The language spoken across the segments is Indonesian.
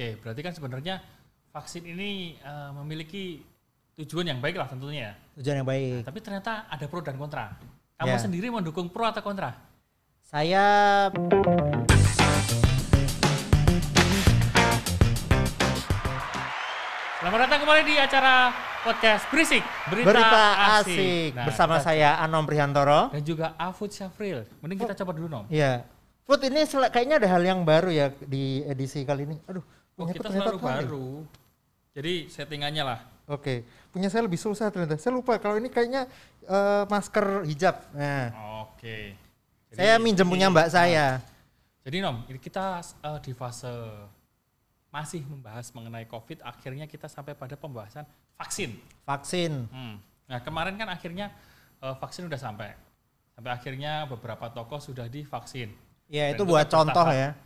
Oke, berarti kan sebenarnya vaksin ini uh, memiliki tujuan yang baik lah tentunya ya. Tujuan yang baik. Nah, tapi ternyata ada pro dan kontra. Kamu Ya. sendiri mendukung pro atau kontra? Saya Selamat datang kembali di acara podcast Berisik Berita, berita asik Nah, bersama kita- saya Anom Prihantoro. dan juga Afud Syafril. Mending kita coba dulu nom. Iya. Put ini kayaknya ada hal yang baru ya di edisi kali ini. Aduh, Oh, kita selalu kali. baru. Jadi settingannya lah. Oke, punya saya lebih susah ternyata. Saya lupa kalau ini kayaknya eh, masker hijab. Nah, Oke. Jadi saya minjem punya mbak saya. Jadi Nom, ini kita eh, di fase masih membahas mengenai COVID, akhirnya kita sampai pada pembahasan vaksin. Vaksin. Hmm. Nah kemarin kan akhirnya eh, vaksin udah sampai, sampai akhirnya beberapa tokoh sudah divaksin. Ya Dan itu buat contoh ya.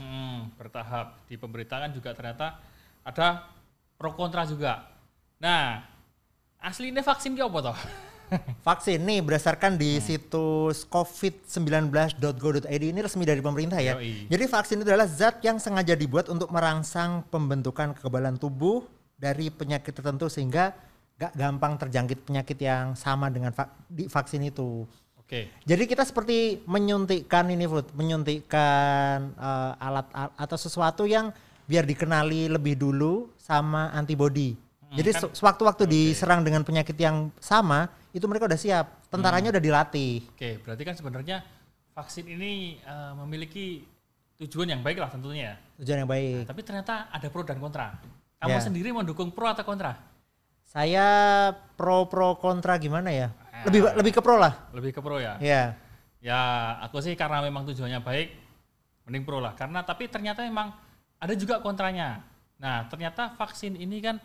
Hmm, bertahap di pemberitaan juga ternyata ada pro kontra juga. Nah, aslinya vaksin ki apa toh? Vaksin nih berdasarkan Hmm. di situs covid19.go.id ini resmi dari pemerintah ya. Yoi. Jadi vaksin itu adalah zat yang sengaja dibuat untuk merangsang pembentukan kekebalan tubuh dari penyakit tertentu sehingga gak gampang terjangkit penyakit yang sama dengan di vaksin itu. Oke. Jadi kita seperti menyuntikkan ini Food, menyuntikkan eh, alat al- atau sesuatu yang biar dikenali lebih dulu sama antibody. Jadi kan- se- sewaktu-waktu diserang dengan penyakit yang sama, itu mereka udah siap, tentaranya Hmm. udah dilatih. Oke, berarti kan sebenarnya vaksin ini eh, memiliki tujuan yang baik lah tentunya ya. Tujuan yang baik. Tapi ternyata ada pro dan kontra. Kamu Ya. sendiri mendukung pro atau kontra? Saya pro pro kontra gimana ya? Ah. Lebih lebih ke pro lah. Lebih ke pro ya? Ya. Ya, aku sih karena memang tujuannya baik, mending pro lah. Karena tapi ternyata memang ada juga kontranya. Nah, ternyata vaksin ini kan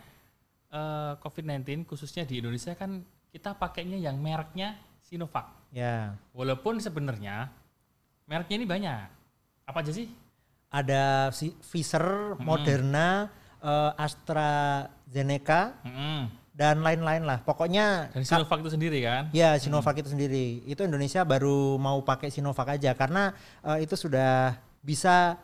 eh, COVID-19 khususnya di Indonesia kan kita pakainya yang mereknya Sinovac. Ya. Walaupun sebenarnya mereknya ini banyak. Apa aja sih? Ada si- Pfizer, Hmm. Moderna, eh, AstraZeneca Mm-mm. Dan lain-lain lah. Pokoknya Dan Sinovac itu sendiri kan? Ya Sinovac itu sendiri. Itu Indonesia baru mau pakai Sinovac aja karena eh, itu sudah bisa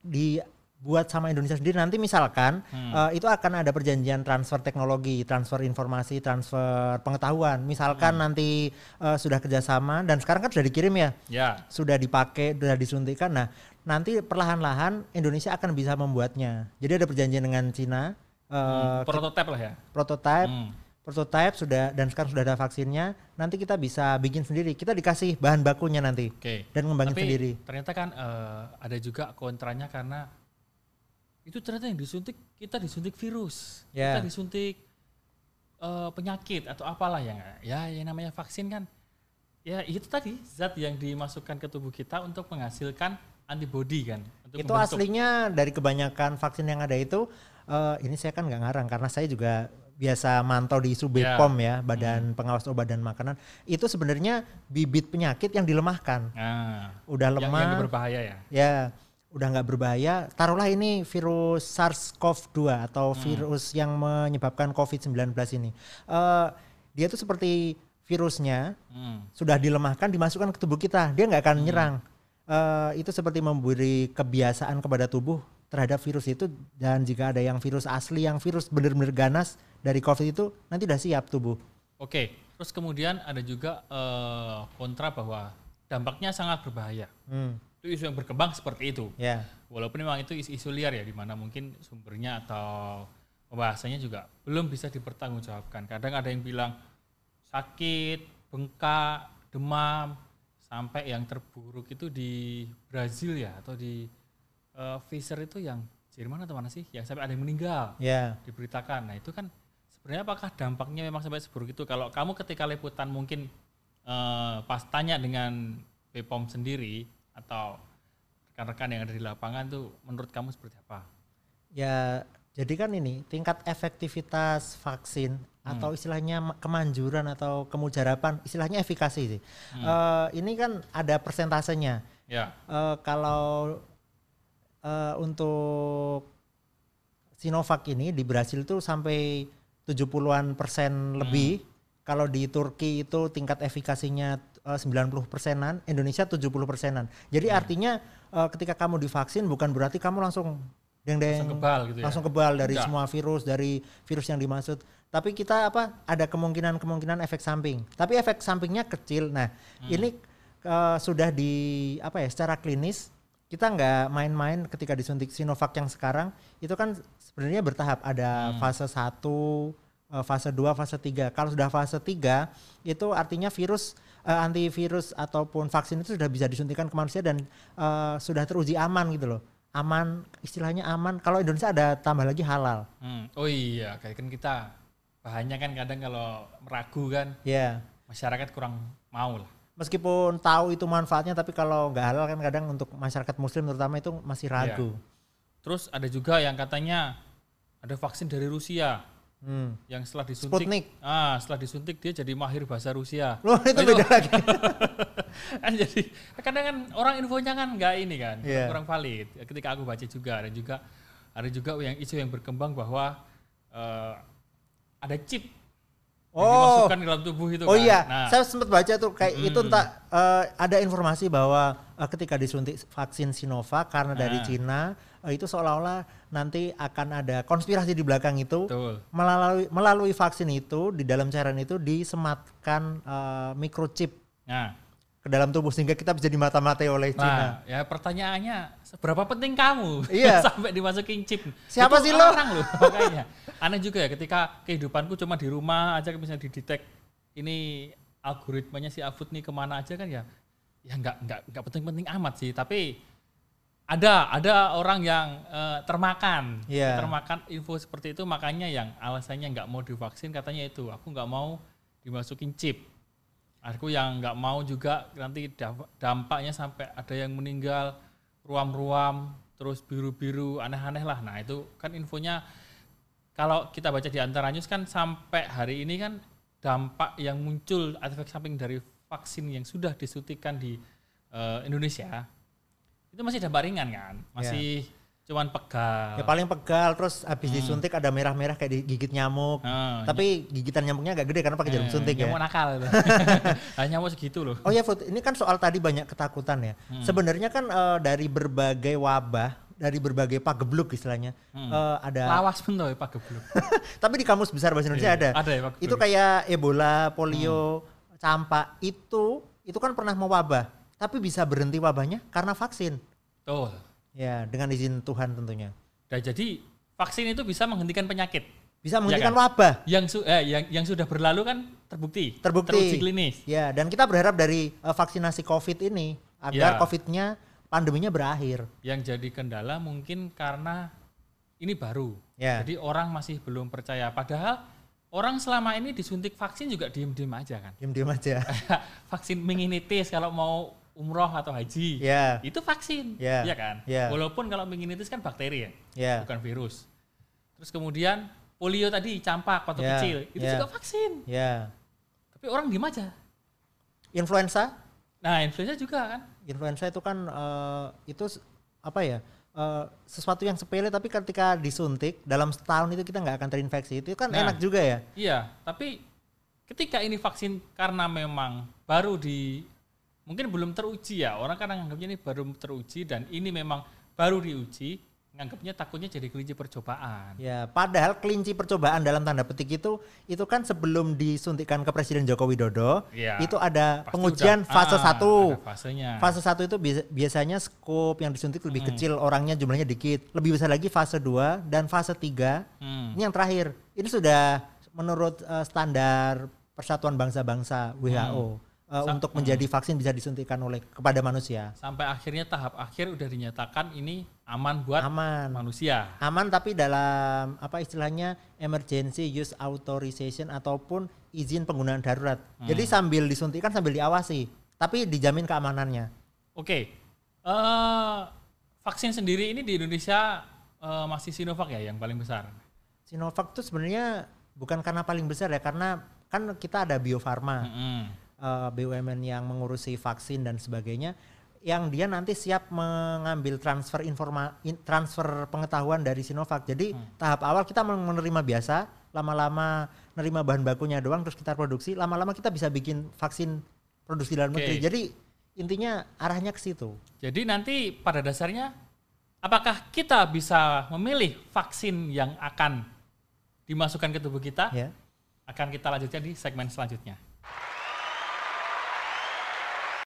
dibuat sama Indonesia sendiri. Nanti misalkan eh, itu akan ada perjanjian transfer teknologi, transfer informasi, transfer pengetahuan. Misalkan nanti eh, sudah kerjasama dan sekarang kan sudah dikirim ya, Ya. sudah dipakai, sudah disuntikan. Nah nanti perlahan-lahan Indonesia akan bisa membuatnya. Jadi ada perjanjian dengan Cina. Eh, Prototipe lah ya. prototype Hmm. prototype sudah dan sekarang sudah ada vaksinnya nanti kita bisa bikin sendiri kita dikasih bahan bakunya nanti Oke. dan ngembangin Tapi sendiri ternyata kan eh, ada juga kontranya karena itu ternyata yang disuntik kita disuntik virus, Ya. kita disuntik eh, penyakit atau apalah yang ya yang namanya vaksin kan ya itu tadi zat yang dimasukkan ke tubuh kita untuk menghasilkan antibody kan. Untuk itu membentuk. aslinya dari kebanyakan vaksin yang ada itu eh, ini saya kan nggak ngarang karena saya juga biasa mantau di isu. BPOM ya Badan Pengawas Obat dan Makanan itu sebenarnya bibit penyakit yang dilemahkan Nah, udah yang, lemah yang berbahaya ya. ya udah nggak berbahaya taruhlah ini virus SARS-CoV-2 atau virus yang menyebabkan COVID-19 ini Eh, dia tuh seperti virusnya Hmm. sudah dilemahkan dimasukkan ke tubuh kita dia nggak akan nyerang Eh, itu seperti memberi kebiasaan kepada tubuh terhadap virus itu dan jika ada yang virus asli yang virus benar-benar ganas dari COVID itu nanti udah siap tubuh Oke, terus kemudian ada juga eh, kontra bahwa dampaknya sangat berbahaya. Hmm, Itu isu yang berkembang seperti itu. ya Walaupun memang itu isu-isu liar ya, di mana mungkin sumbernya atau pembahasannya juga belum bisa dipertanggungjawabkan. Kadang ada yang bilang sakit, bengkak, demam, sampai yang terburuk itu di Brazil ya atau di eh, Pfizer itu yang Jerman atau mana sih? Yang sampai ada yang meninggal ya diberitakan. Nah itu kan sebenarnya apakah dampaknya memang sampai seburuk itu? Kalau kamu ketika liputan mungkin eh, pas tanya dengan BPOM sendiri atau rekan-rekan yang ada di lapangan tuh menurut kamu seperti apa? Ya, jadi kan ini tingkat efektivitas vaksin atau istilahnya ma- kemanjuran atau kemujarapan, istilahnya efikasi sih. Eh, ini kan ada persentasenya. Ya, Eh, kalau eh, untuk Sinovac ini di Brasil itu sampai 70-an persen lebih. Kalau di Turki itu tingkat efikasinya eh, 90 persenan, Indonesia 70 persenan. Jadi artinya eh, ketika kamu divaksin bukan berarti kamu langsung deng-deng Langsung kebal gitu ya? langsung kebal dari Enggak. semua virus dari virus yang dimaksud tapi kita apa ada kemungkinan kemungkinan efek samping tapi efek sampingnya kecil nah Hmm. ini eh, sudah di apa ya secara klinis kita nggak main-main ketika disuntik Sinovac yang sekarang itu kan sebenarnya bertahap ada Hmm. fase 1 eh, fase 2 fase 3 kalau sudah fase 3 itu artinya virus eh, antivirus ataupun vaksin itu sudah bisa disuntikan ke manusia dan eh, sudah teruji aman gitu loh aman istilahnya aman. Kalau Indonesia ada tambah lagi halal. Hmm. Oh iya, kayak kan kita bahannya kan kadang kalau meragu kan ya masyarakat kurang mau lah. meskipun tahu itu manfaatnya tapi kalau nggak halal kan kadang untuk masyarakat muslim terutama itu masih ragu. Terus ada juga yang katanya ada vaksin dari Rusia Hmm. yang setelah disuntik Sputnik. ah setelah disuntik dia jadi mahir bahasa Rusia. Loh itu itu- beda lagi. kan jadi kadang kan orang infonya kan nggak ini kan Iya. kurang valid ketika aku baca juga dan juga ada juga yang isu yang berkembang bahwa eh, ada chip Oh. dimasukkan ke dalam tubuh itu Oh kan. iya, nah saya sempat baca tuh kayak itu Mm. entah eh, ada informasi bahwa eh, ketika disuntik vaksin Sinovac karena dari Ah. Cina eh, itu seolah-olah nanti akan ada konspirasi di belakang itu betul melalui melalui vaksin itu di dalam cairan itu disematkan eh, microchip nah ke dalam tubuh sehingga kita bisa dimata-matai oleh Cina. Nah, ya pertanyaannya seberapa penting kamu Iya. sampai dimasukin chip? Siapa Itu sih lo? Orang loh, makanya. Aneh juga ya ketika kehidupanku cuma di rumah aja misalnya didetek ini algoritmanya si Afut nih ke mana aja kan ya ya nggak nggak nggak penting-penting amat sih tapi ada ada orang yang eh, termakan Iya. termakan info seperti itu makanya yang alasannya nggak mau divaksin katanya itu aku nggak mau dimasukin chip aku yang nggak mau juga nanti da- dampaknya sampai ada yang meninggal ruam-ruam terus biru-biru aneh-aneh lah. Nah itu kan infonya kalau kita baca di antara news kan sampai hari ini kan dampak yang muncul efek samping dari vaksin yang sudah disuntikan di eh, Indonesia itu masih dampak ringan kan? Masih cuman pegal Ya paling pegal terus habis disuntik ada merah-merah kayak digigit nyamuk. Ah, Tapi gigitan nyamuknya agak gede karena pakai jarum eh, suntik ya. nyamuk nakal itu. Ah, nyamuk segitu loh Oh ya Fut, ini kan soal tadi banyak ketakutan ya. Hmm. Sebenarnya kan eh, dari berbagai wabah, dari berbagai pagebluk istilahnya, Hmm. eh, ada. lawas pun tuh Pak Geblok Tapi di kamus besar bahasa Indonesia Iya, ada. ada ya, Pak Itu kayak Ebola, polio, Hmm. campak itu itu kan pernah mewabah, tapi bisa berhenti wabahnya karena vaksin. Betul. Ya, dengan izin Tuhan tentunya. Nah, jadi vaksin itu bisa menghentikan penyakit. Bisa menghentikan kan? wabah. Yang su eh, yang yang sudah berlalu kan terbukti. Terbukti. Teruji klinis. Ya, dan kita berharap dari eh, vaksinasi COVID ini agar Ya. COVID-nya pandeminya berakhir. Yang jadi kendala mungkin karena ini baru. Ya. Jadi orang masih belum percaya. Padahal orang selama ini disuntik vaksin juga diem-diem aja kan. Diam-diam aja. vaksin meningitis kalau mau umroh atau haji. ya, Itu vaksin. Ya. Iya kan? Ya. Walaupun kalau meningitis kan bakteri ya. ya. bukan virus. Terus kemudian polio tadi campak waktu Ya, kecil itu ya. juga vaksin. Ya. Tapi orang diem aja. Influenza Nah influenza juga kan. influenza itu kan eh, itu apa ya eh, sesuatu yang sepele tapi ketika disuntik dalam setahun itu kita nggak akan terinfeksi itu kan Nah. enak juga ya Iya. Tapi ketika ini vaksin karena memang baru di mungkin belum teruji ya orang kan anggapnya ini baru teruji dan ini memang baru diuji nganggapnya takutnya jadi kelinci percobaan. ya padahal kelinci percobaan dalam tanda petik itu itu kan sebelum disuntikan ke Presiden Joko Widodo Iya. itu ada pengujian udah- fase ah, fasenya. fase satu itu biasa- biasanya skop yang disuntik lebih Hmm. kecil orangnya jumlahnya dikit lebih besar lagi fase 2 dan fase 3 Hmm. Ini yang terakhir. Ini sudah menurut eh, standar Persatuan Bangsa-Bangsa WHO eh, Sa- untuk menjadi vaksin bisa disuntikan oleh kepada manusia. Sampai akhirnya tahap akhir udah dinyatakan ini aman buat Aman. manusia. Aman tapi dalam apa istilahnya emergency use authorization ataupun izin penggunaan darurat. Jadi sambil disuntikan sambil diawasi, tapi dijamin keamanannya. Oke, eh vaksin sendiri ini di Indonesia eh, masih Sinovac ya yang paling besar. Sinovac itu sebenarnya bukan karena paling besar ya, karena kan kita ada Bio Farma. Mm-mm. Eh, BUMN yang mengurusi vaksin dan sebagainya yang dia nanti siap mengambil transfer informa in- transfer pengetahuan dari Sinovac. Jadi tahap awal kita men- menerima biasa, lama-lama nerima bahan bakunya doang terus kita produksi, lama-lama kita bisa bikin vaksin produksi dalam Oke. negeri. Jadi intinya arahnya ke situ. Jadi nanti pada dasarnya Apakah kita bisa memilih vaksin yang akan dimasukkan ke tubuh kita? Ya. Akan kita lanjutkan di segmen selanjutnya.